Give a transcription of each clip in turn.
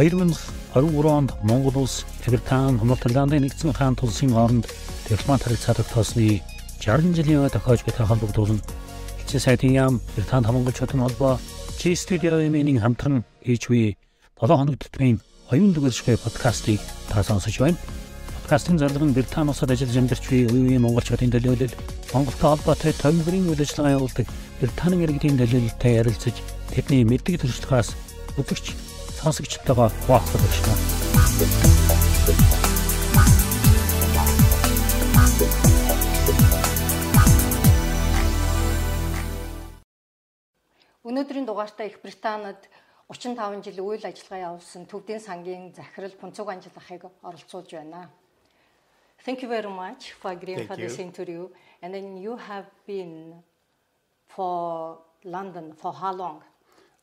2023 онд Монгол улс Британи, Норвегианы нэгдсэн хаан тулсын хооронд дипломат харилцааг тоосны 60 жилийн өмнө тохиож буй холбогдуулан Хичээ сайтын яам Британи хамгаалж чадсан холбоо Чи студиогийн хамтран хийж буй 7 хоног төтмийн оюун дүгэршгүй подкастыг та сонсож байна. Подкастын зарлал нь Британи улсад ажиллаж амьдарч буй үеийн монголчуудын төлөөлөл Монголтой холбоотой томилбарын үйл ажиллагаа явуулдаг Британи иргэдийн төлөөлөлтэй ярилцаж тэдний мэддэг төрслөхөөс өдөрч сонсогчтойгоо хуваалцах гэж байна. Өнөөдрийн дугаартаа Их Британид 35 жил үйл ажиллагаа явуулсан Төвдийн сангийн захирал Пунцуг Анжлахыг оролцуулж байна. Thank you very much for agreeing for this interview. And then you have been for London for how long?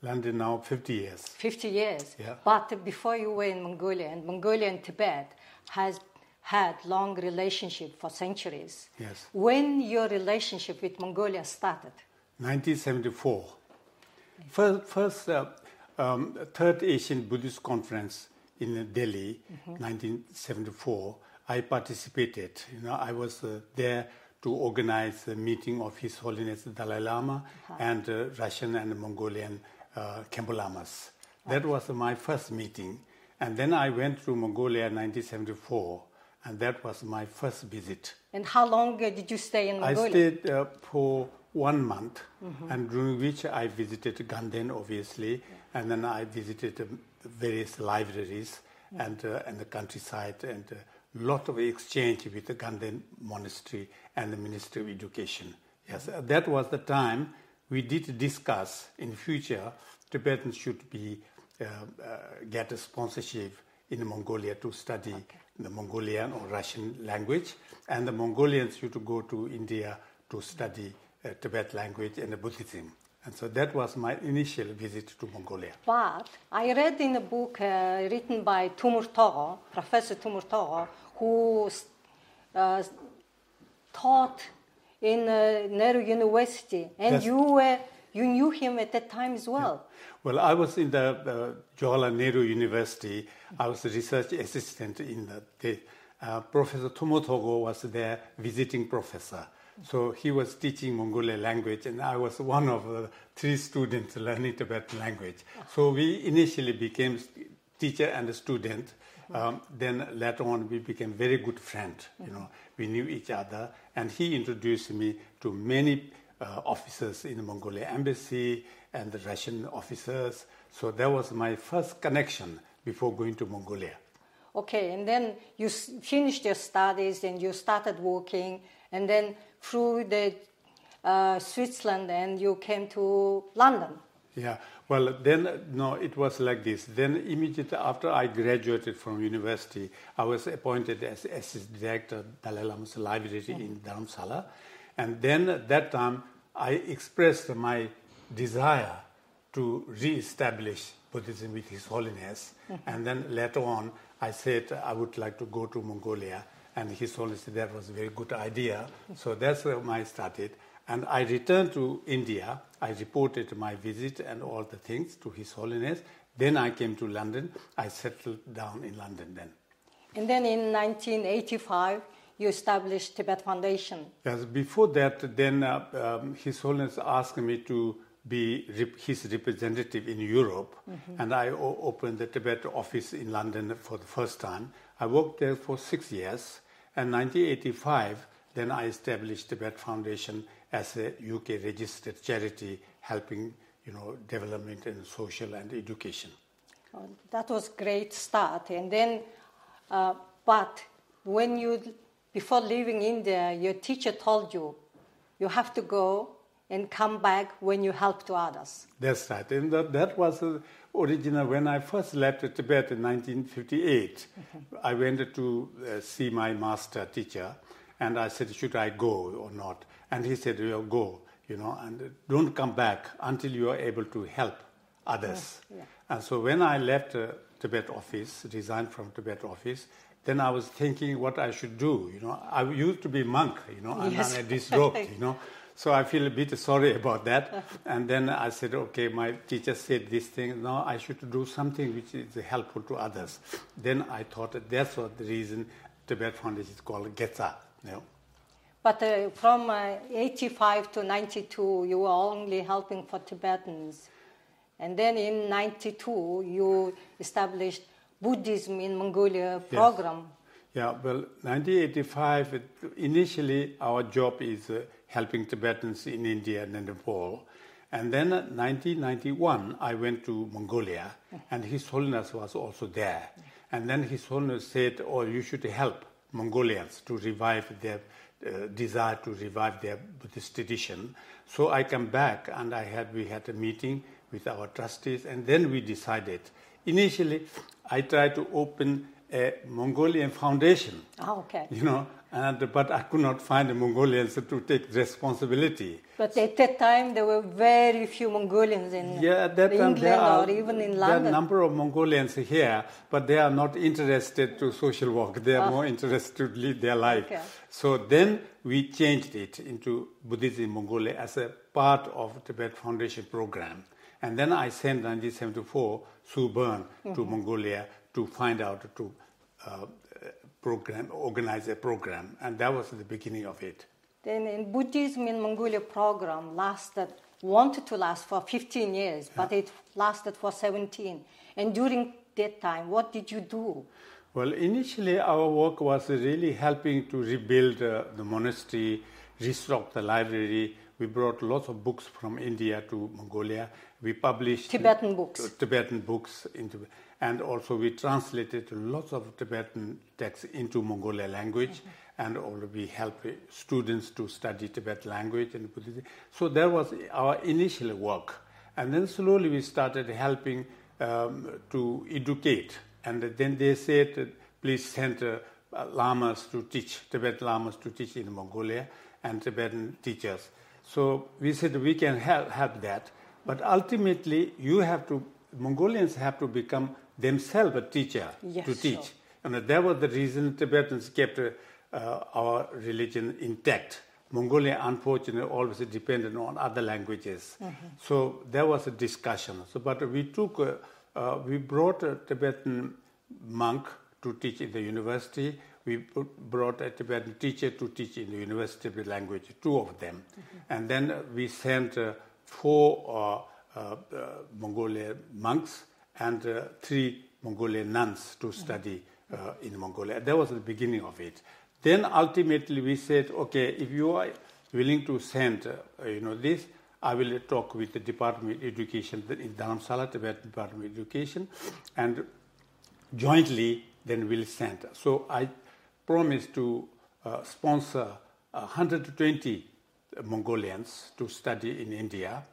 London now 50 years. 50 years. Yeah. But before you were in Mongolia, and Mongolia and Tibet has had long relationship for centuries. Yes. When your relationship with Mongolia started? 1974. First, first uh, um, Third Asian Buddhist Conference in Delhi, 1974. I participated. You know, I was uh, there to organize a meeting of His Holiness the Dalai Lama and uh, Russian and Mongolian uh. That was my first meeting. And then I went to Mongolia in 1974, and that was my first visit. And how long uh, did you stay in Mongolia? I stayed uh, for one month, and during which I visited Ganden, obviously, and then I visited um, various libraries and, uh, and the countryside, and a lot of exchange with the Ganden Monastery and the Ministry of Education. Yes, uh, that was the time we did discuss in future Tibetans should be uh, uh, get a sponsorship in Mongolia to study the Mongolian or Russian language, and the Mongolians should go to India to study uh, Tibet language and Buddhism. And so that was my initial visit to Mongolia. But I read in a book uh, written by Tumur Togo, Professor Tumur Togo, who uh, taught in uh, Nehru University, and you were you knew him at that time as well. Well, I was in the uh, Jawaharlal Nehru University. I was a research assistant in the. the uh, professor Tomotogo was their visiting professor. So he was teaching Mongolian language, and I was one of the three students learning Tibetan language. So we initially became teacher and a student. Um, then later on, we became very good friends. You know, we knew each other, and he introduced me to many uh, officers in the Mongolian embassy and the Russian officers. So that was my first connection before going to Mongolia. Okay, and then you s- finished your studies and you started working, and then through the uh, Switzerland, and you came to London. Yeah, well, then, no, it was like this. Then, immediately after I graduated from university, I was appointed as assistant director Dalai Lama's library in mm-hmm. Dharamsala. And then at that time, I expressed my desire to re-establish Buddhism with His Holiness. Mm-hmm. And then later on, I said I would like to go to Mongolia. And His Holiness said that was a very good idea. Mm-hmm. So that's where I started. And I returned to India. I reported my visit and all the things to His Holiness. Then I came to London. I settled down in London then. And then in 1985, you established Tibet Foundation. Yes, before that, then uh, um, His Holiness asked me to be rep- his representative in Europe, and I o- opened the Tibet office in London for the first time. I worked there for six years, and 1985, then I established Tibet Foundation as a UK registered charity, helping you know development and social and education. Uh, that was great start. And then, uh, but when you, before leaving India, your teacher told you, you have to go and come back when you help to others. That's right. And that, that was original. When I first left Tibet in 1958, I went to uh, see my master teacher, and I said, should I go or not? And he said, you go, you know, and don't come back until you are able to help others. And so when I left uh, Tibet office, resigned from Tibet office, then I was thinking what I should do. You know, I used to be monk, you know, and Yes. I'm a disrobed, you know. So I feel a bit sorry about that. and then I said, okay, my teacher said this thing. Now I should do something which is helpful to others. Then I thought that that's what the reason Tibet Foundation is called GETSA. Know. But uh, from uh, 85 to 92, you were only helping for Tibetans. And then in 92, you established Buddhism in Mongolia program. Yeah, well, 1985, initially our job is uh, helping Tibetans in India and Nepal. And then in 1991, I went to Mongolia, and His Holiness was also there. And then His Holiness said, Oh, you should help Mongolians to revive their uh, desire to revive their Buddhist tradition. So I come back, and I had, we had a meeting with our trustees, and then we decided. Initially, I tried to open a Mongolian foundation. Oh, okay. You know, and, but I could not find the Mongolians to take responsibility. But at that time, there were very few Mongolians in Yeah, that England there are, or even in London. there are a number of Mongolians here, but they are not interested to social work. They are Ah. more interested to lead their life. Okay. So then we changed it into Buddhism in Mongolia as a part of Tibet Foundation program. And then I sent 1974 Sue Byrne to Mm-hmm. Mongolia to find out to uh, program, organize a program, and that was the beginning of it. Then in Buddhism in Mongolia program lasted, wanted to last for 15 years, but it lasted for 17. And during that time, what did you do? Well, initially our work was really helping to rebuild uh, the monastery, restock the library. We brought lots of books from India to Mongolia. We published Tibetan books. Tibetan books into, and also we translated lots of Tibetan texts into Mongolian language, and also we help students to study Tibetan language and Buddhism. So that was our initial work, and then slowly we started helping um, to educate, and then they said, please send uh, lamas to teach Tibetan lamas to teach in Mongolia and Tibetan teachers. So we said we can help, help that, but ultimately you have to Mongolians have to become themselves a teacher Yes, to teach. sure. And that was the reason Tibetans kept uh, our religion intact. Mongolia, unfortunately, always depended on other languages. So there was a discussion. So, but we took, uh, uh, we brought a Tibetan monk to teach in the university. We put, brought a Tibetan teacher to teach in the university with language, two of them. And then we sent uh, four uh, uh, uh, Mongolian monks and uh, three Mongolian nuns to study uh, in Mongolia. That was the beginning of it. Then ultimately we said, okay, if you are willing to send, uh, you know, this, I will talk with the Department of Education in Dharamsala, Tibetan Department of Education, and jointly then we'll send. So I promised to uh, sponsor 120 Mongolians to study in India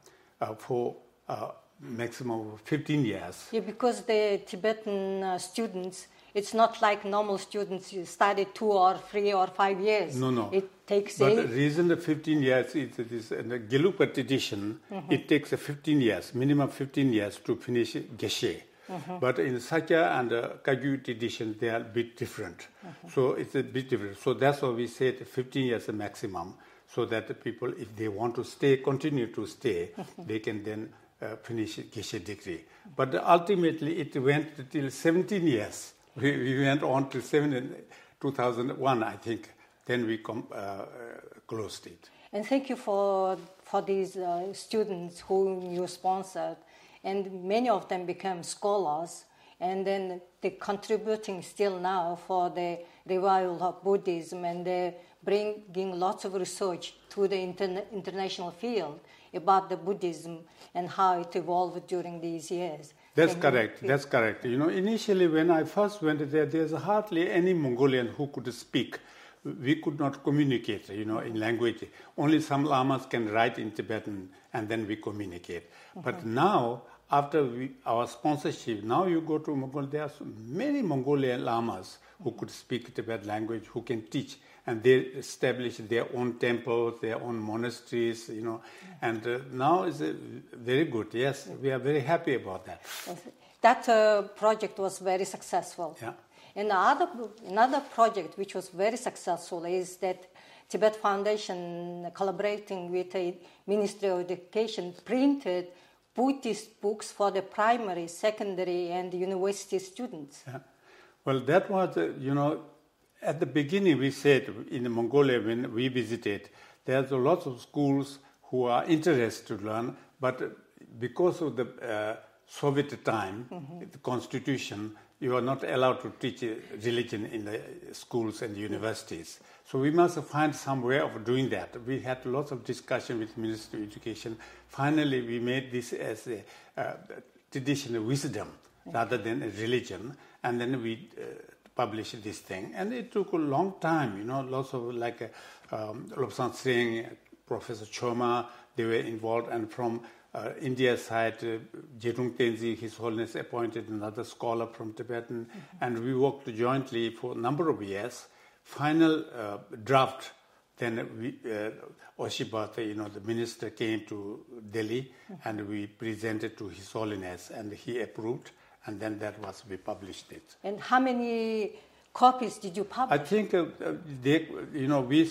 uh, for uh, maximum of 15 years. Yeah, because the Tibetan uh, students, it's not like normal students, you study two or three or five years. No, no. It takes But the eight. reason the 15 years is it is in the Gelugpa tradition, Mm-hmm. it takes a 15 years, minimum 15 years to finish Geshe. Mm-hmm. But in Sakya and uh, Kagyu tradition, they are a bit different. Mm-hmm. So it's a bit different. So that's why we said 15 years a maximum, so that the people, if they want to stay, continue to stay, Mm-hmm. they can then finish Geshe degree. But ultimately, it went till 17 years. We, we went on to seven, 2001, I think. Then we com- uh, closed it. And thank you for, for these uh, students whom you sponsored. And many of them became scholars. And then they're contributing still now for the revival of Buddhism. And they're bringing lots of research to the interna- international field about the Buddhism and how it evolved during these years. That's Can you- correct. That's correct. You know, initially when I first went there, there's hardly any Mongolian who could speak. We could not communicate, you know, in language. Only some lamas can write in Tibetan, and then we communicate. But now, after we, our sponsorship, now you go to Mongolia, there are so many Mongolian lamas who could speak Tibetan language, who can teach, and they establish their own temples, their own monasteries, you know. And uh, now is uh, very good. Yes, we are very happy about that. That uh, project was very successful. Yeah. And other, another project which was very successful is that Tibet Foundation, collaborating with the Ministry of Education, printed Buddhist books for the primary, secondary, and university students. Yeah. Well, that was, uh, you know, at the beginning we said in Mongolia when we visited, there's a lot of schools who are interested to learn, but because of the uh, Soviet time, mm-hmm. the constitution, you are not allowed to teach religion in the schools and universities. So we must find some way of doing that. We had lots of discussion with Ministry of Education. Finally, we made this as a uh, traditional wisdom rather than a religion, and then we uh, published this thing. And it took a long time, you know, lots of like uh, um, Lobsang Singh, Professor Choma, they were involved, and from uh, India side, uh, Jedung Tenzi, His Holiness appointed another scholar from Tibetan, mm-hmm. and we worked jointly for a number of years. Final uh, draft, then we, uh, Oshibata, you know, the minister came to Delhi, and we presented to His Holiness, and he approved, and then that was we published it. And how many copies did you publish? I think uh, they, you know, we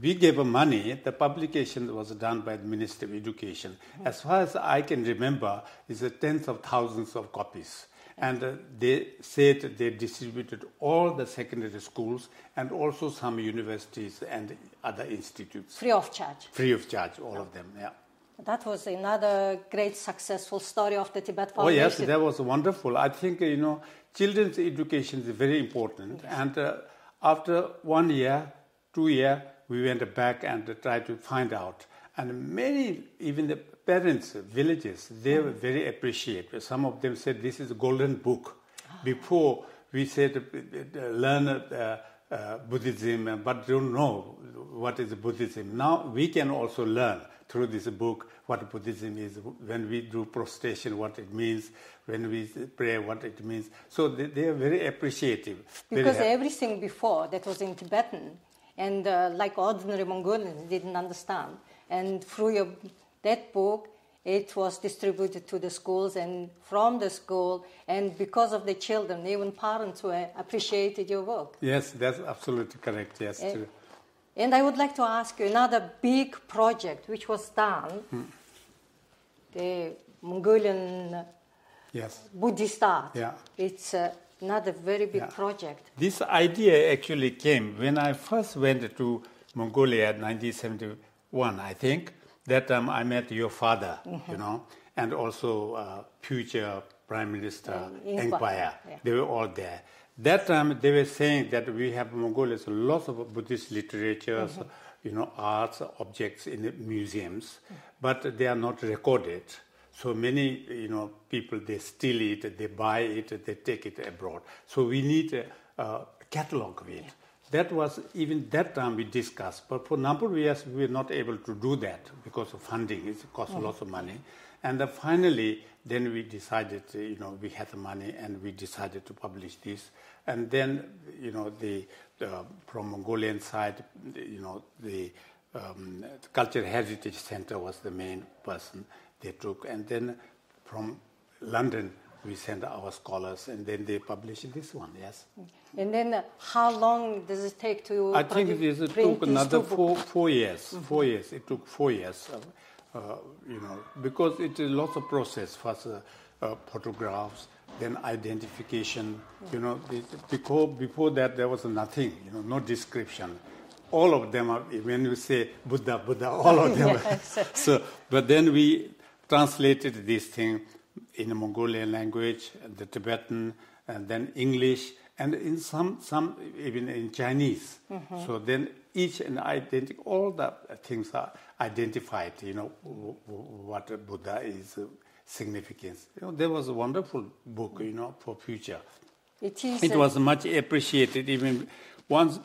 we gave money. The publication was done by the Ministry of Education. As far as I can remember, it's tens of thousands of copies. And uh, they said they distributed all the secondary schools and also some universities and other institutes. Free of charge. Free of charge, all of them, yeah. That was another great successful story of the Tibet Foundation. Oh, yes, that was wonderful. I think, you know, children's education is very important. Yes. And uh, after one year, two year, we went back and tried to find out. And many, even the parents, villages, they were very appreciative. Some of them said, this is a golden book. Before, we said, uh, learn uh, uh, Buddhism, but don't know what is Buddhism. Now we can also learn through this book what Buddhism is, when we do prostration, what it means, when we pray, what it means. So they, they are very appreciative. Because very everything before that was in Tibetan, and uh, like ordinary Mongolians didn't understand. And through your, that book, it was distributed to the schools and from the school, and because of the children, even parents were appreciated your work. Yes, that's absolutely correct. Yes, and, true. And I would like to ask you another big project which was done. Hmm. The Mongolian yes. Buddhist art. Yeah. It's uh, not a very big yeah. project. This idea actually came when I first went to Mongolia in 1971, I think. That time I met your father, mm-hmm. you know, and also uh, future Prime Minister Enkhbayar. Yeah. They were all there. That time they were saying that we have Mongolia lots of Buddhist literatures, mm-hmm. you know, arts, objects in the museums, mm-hmm. but they are not recorded. So many, you know, people they steal it, they buy it, they take it abroad. So we need a, a catalog of it. Yeah. That was even that time we discussed, but for a number of years we were not able to do that because of funding. It cost mm-hmm. lots of money, and then finally, then we decided, you know, we had the money and we decided to publish this. And then, you know, the, the from Mongolian side, you know, the, um, the Cultural Heritage Center was the main person they took. And then from London, we sent our scholars, and then they published this one. Yes. And then, uh, how long does it take to? I think it took another four four years. Mm-hmm. Four years. It took four years. Uh, you know, because it is lots of process. First, uh, uh, photographs, then identification. You know, before before that there was nothing. You know, no description all of them are, when you say Buddha, Buddha, all of them. yes. so, but then we translated this thing in the Mongolian language, the Tibetan, and then English, and in some, some even in Chinese. Mm-hmm. So then each and identity, all the things are identified. You know what Buddha is uh, significance. You know, there was a wonderful book. You know, for future. It is. It was much appreciated. Even once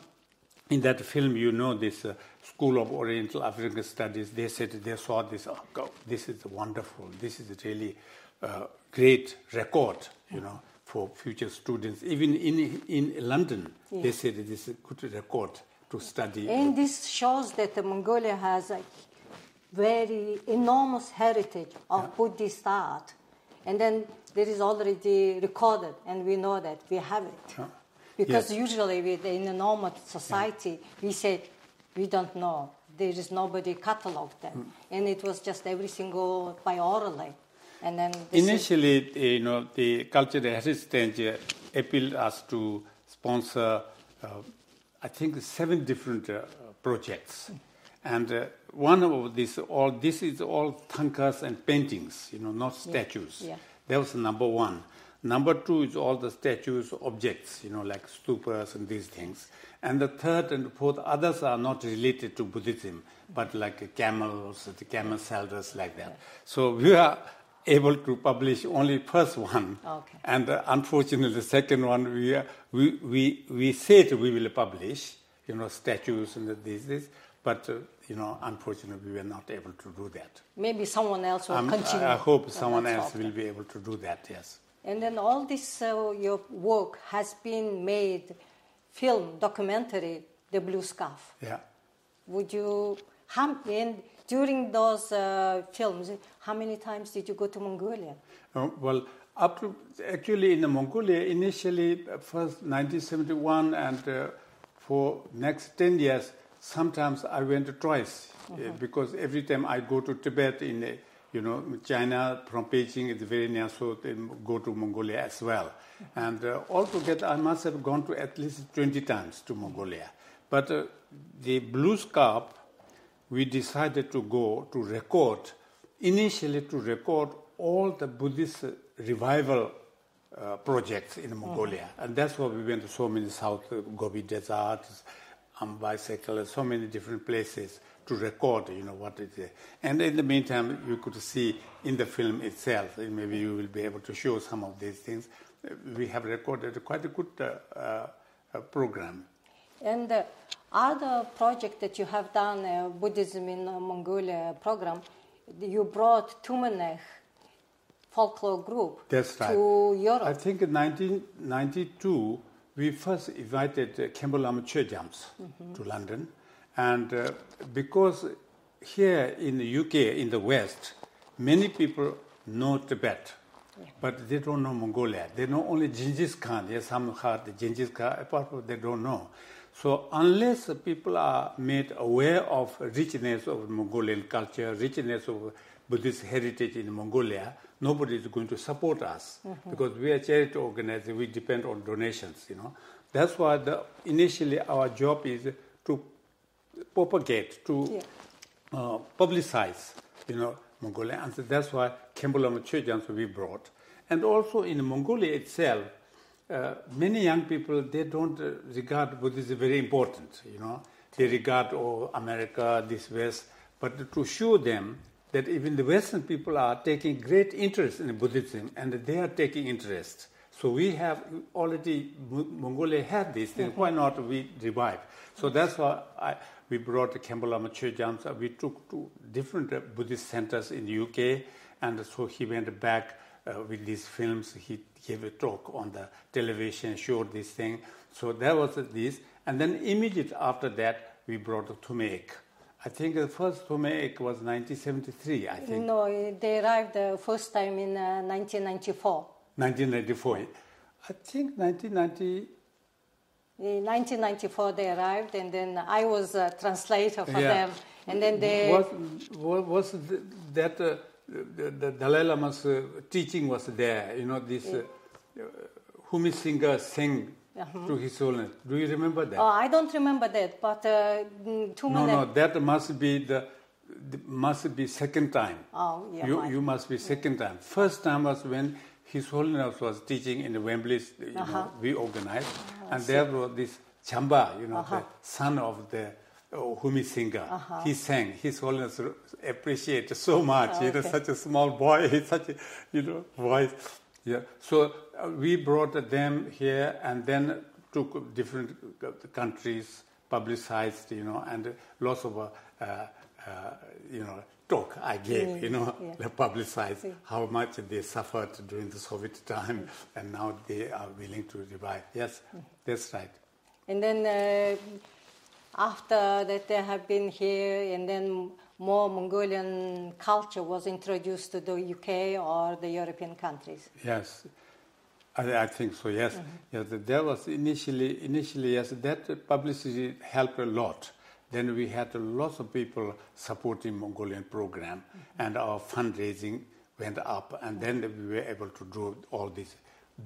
in that film, you know this. Uh, School of Oriental African Studies, they said they saw this, oh, God, this is wonderful, this is really uh, great record, you know, for future students. Even in, in London, yeah. they said this is a good record to study. And this shows that Mongolia has a very enormous heritage of yeah. Buddhist art. And then there is already recorded, and we know that we have it. Yeah. Because yes. usually with, in a normal society, we say we don't know. There is nobody cataloged them, mm. and it was just every single by orally. And then Initially, you know, the cultural heritage uh, appealed us to sponsor, uh, I think, seven different uh, projects. And uh, one of these, all this is all thankas and paintings, you know, not statues. Yeah. That was number one. Number two is all the statues, objects, you know, like stupas and these things. And the third and fourth, others are not related to Buddhism, but like camels, the camel shoulders, like that. So we are able to publish only first one. Okay. And uh, unfortunately, the second one, we, are, we, we, we said we will publish, you know, statues and this, this, but, uh, you know, unfortunately, we were not able to do that. maybe someone else will Um, continue. I I hope Uh, someone else will be able to do that, yes. And then all this uh, your work has been made film documentary, The Blue Scarf. Yeah. Would you how, and during those uh, films, how many times did you go to Mongolia? Uh, well, up to actually in Mongolia, initially uh, first 1971, and uh, for next 10 years, sometimes I went twice uh, because every time I go to Tibet in, uh, you know, China from Beijing is very near, so they go to Mongolia as well. And uh, altogether, I must have gone to at least 20 times to Mongolia. But uh, the Blue Scarf, we decided to go to record, initially to record all the Buddhist revival uh, projects in Mongolia. And that's why we went to so many South uh, Gobi deserts, um, bicycle, so many different places to record, you know, what it is. And in the meantime, you could see in the film itself, maybe you will be able to show some of these things. We have recorded quite a good uh, uh, uh, program. And uh, other project that you have done, uh, Buddhism in uh, Mongolia program, you brought Tumen Ekh folklore group That's right. to Europe. I think in 1992, we first invited uh, Khambo Lama Choijamts to London. And uh, because here in the UK, in the West, many people know Tibet, but they don't know Mongolia. They know only Genghis Khan. Yes, some heard the Genghis Khan, apart from they don't know. So unless people are made aware of richness of Mongolian culture, richness of Buddhist heritage in Mongolia, nobody is going to support us because we are charity organization. We depend on donations. You know, that's why the, initially our job is to propagate, to Yeah. uh, publicize, you know, Mongolia. And so that's why Khambo Lama Choijamts we brought. And also in Mongolia itself, uh, many young people, they don't uh, regard Buddhism very important, you know. They regard, oh, America, this West. But to show them that even the Western people are taking great interest in Buddhism and they are taking interest. So we have already, Mongolia had this thing, why not we revive? So that's why I, we brought the Khambo Lama Choijamts. We took to different uh, Buddhist centers in the UK, and so he went back uh, with these films. He gave a talk on the television, showed this thing. So that was this. And then immediately after that, we brought the Tumen Ekh. I think the first Tumen Ekh was 1973, I think. No, they arrived the first time in uh, 1994. 1994. I think 1990. In 1994 they arrived, and then I was a translator for Yeah. them. And then they was was, was that uh, the, the Dalai Lama's uh, teaching was there. You know, this uh, Humi Singha sang uh-huh. to his holiness. Do you remember that? Oh, I don't remember that, but uh, mm, two No, minutes. no, that must be the, the must be second time. Oh, yeah. You, you must be second time. First time was when His Holiness was teaching in the Wembley, you uh-huh. know, we organized, uh-huh. and oh, there was this Chamba, you know, uh-huh. the son of the oh, Khoomei singer. He sang. His Holiness appreciated so much. You know, Okay. such a small boy, He's such a you know voice. Yeah. So uh, we brought them here, and then took different uh, countries, publicized, you know, and lots of uh, uh, uh, you know talk I gave, you know, yeah. they publicized how much they suffered during the Soviet time, and now they are willing to revive. Yes, that's right. And then uh, after that, they have been here, and then more Mongolian culture was introduced to the UK or the European countries. Yes, I, I think so. Yes, yes. There was initially, initially, yes, that publicity helped a lot then we had lots of people supporting Mongolian program, mm-hmm. and our fundraising went up, and then we were able to do all these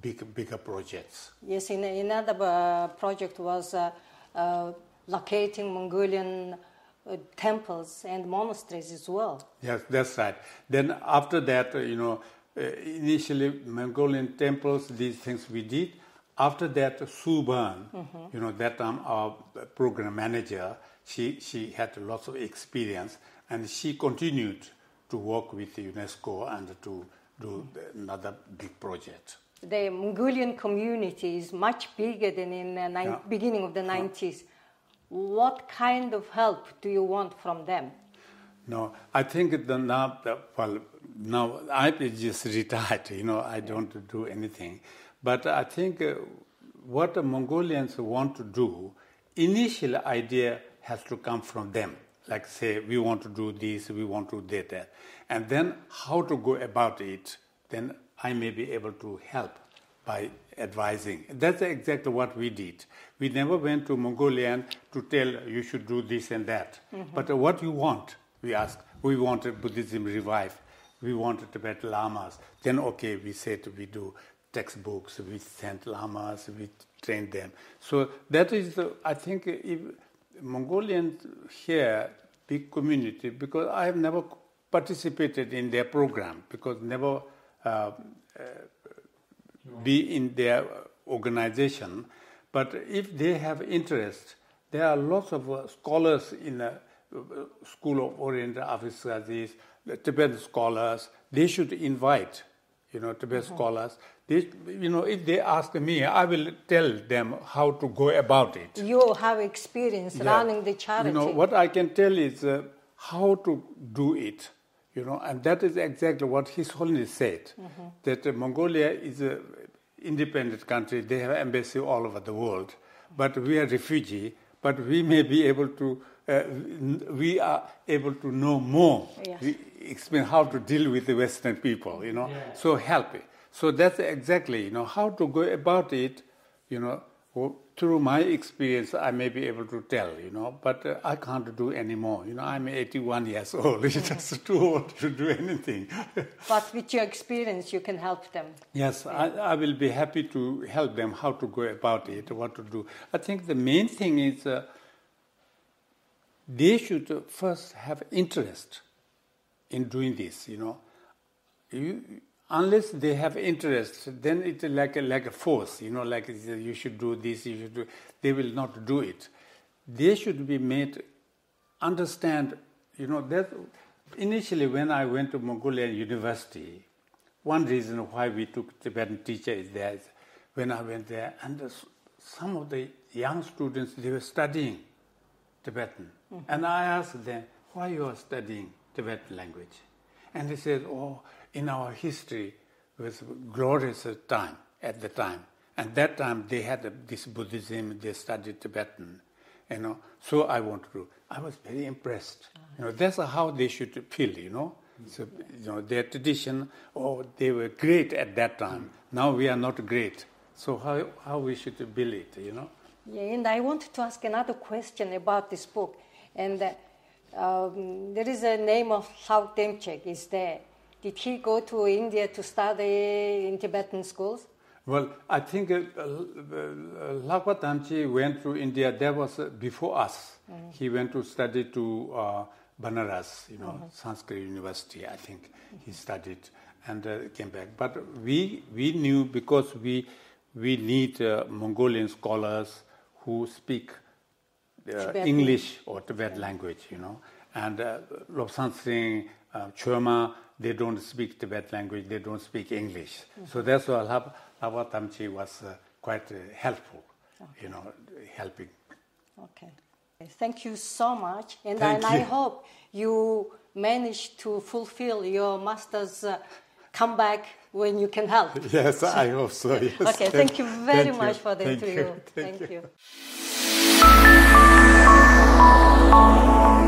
big, bigger projects. Yes, in, another uh, project was uh, uh, locating Mongolian uh, temples and monasteries as well. Yes, that's right. Then after that, uh, you know, uh, initially Mongolian temples, these things we did. After that, Sue Byrne, mm-hmm. you know, that time our program manager, she, she had lots of experience and she continued to work with UNESCO and to do another big project. The Mongolian community is much bigger than in the ni- yeah. beginning of the 90s. What kind of help do you want from them? No, I think the now, the, well, now I just retired, you know, I don't do anything. But I think uh, what the Mongolians want to do, initial idea has to come from them like say we want to do this, we want to do that, and then how to go about it, then I may be able to help by advising. That's exactly what we did. We never went to Mongolian to tell you should do this and that. Mm-hmm. But uh, what you want, we asked. We wanted Buddhism revive. We wanted Tibetan lamas. Then okay, we said we do textbooks. We sent lamas. We trained them. So that is, uh, I think, if, Mongolians here, big community, because I have never participated in their program, because never uh, uh, be in their organization. But if they have interest, there are lots of uh, scholars in the uh, School of Oriental African Studies, Tibetan scholars. They should invite, you know, Tibetan mm-hmm. scholars they, you know, if they ask me, I will tell them how to go about it. You have experience yeah. running the charity. You know, what I can tell is uh, how to do it. You know, and that is exactly what His Holiness said. Mm-hmm. That uh, Mongolia is an independent country. They have embassy all over the world, but we are refugee. But we may be able to. Uh, we are able to know more. Yes. We explain how to deal with the Western people. You know, yeah. so help it. So that's exactly, you know, how to go about it, you know, through my experience, I may be able to tell, you know, but uh, I can't do anymore. You know, I'm 81 years old. It's just too old to do anything. but with your experience, you can help them. Yes, I, I, will be happy to help them how to go about it, what to do. I think the main thing is uh, they should first have interest in doing this, you know. You, unless they have interest, then it's like a, like a force, you know, like you should do this, you should do. They will not do it. They should be made understand. You know, that initially when I went to Mongolian University, one reason why we took Tibetan teacher is that when I went there, and some of the young students they were studying Tibetan, mm-hmm. and I asked them why you are studying Tibetan language, and he said, oh in our history was glorious time at the time. And that time they had this Buddhism, they studied Tibetan, you know. So I want to. I was very impressed. You know, that's how they should feel, you know. So, you know, their tradition, oh, they were great at that time. Now we are not great. So how, how we should build it, you know? Yeah, and I wanted to ask another question about this book. And uh, um, there is a name of Lau Demchek is there. Did he go to India to study in Tibetan schools? Well, I think uh, uh, Tamchi went to India. That was uh, before us. Mm-hmm. He went to study to uh, Banaras, you know, mm-hmm. Sanskrit University. I think mm-hmm. he studied and uh, came back. But we we knew because we we need uh, Mongolian scholars who speak English or Tibet language, you know. And uh, Lobsang Singh, uh, Choma, they don't speak Tibet language, they don't speak English. Mm-hmm. So that's why Lava Tamchi was uh, quite uh, helpful, okay. you know, helping. Okay. Thank you so much. And, and I hope you manage to fulfill your master's uh, comeback when you can help. Yes, I hope so. Yes. Okay, thank, thank you very thank much you. for the thank interview. You. Thank, thank you. You.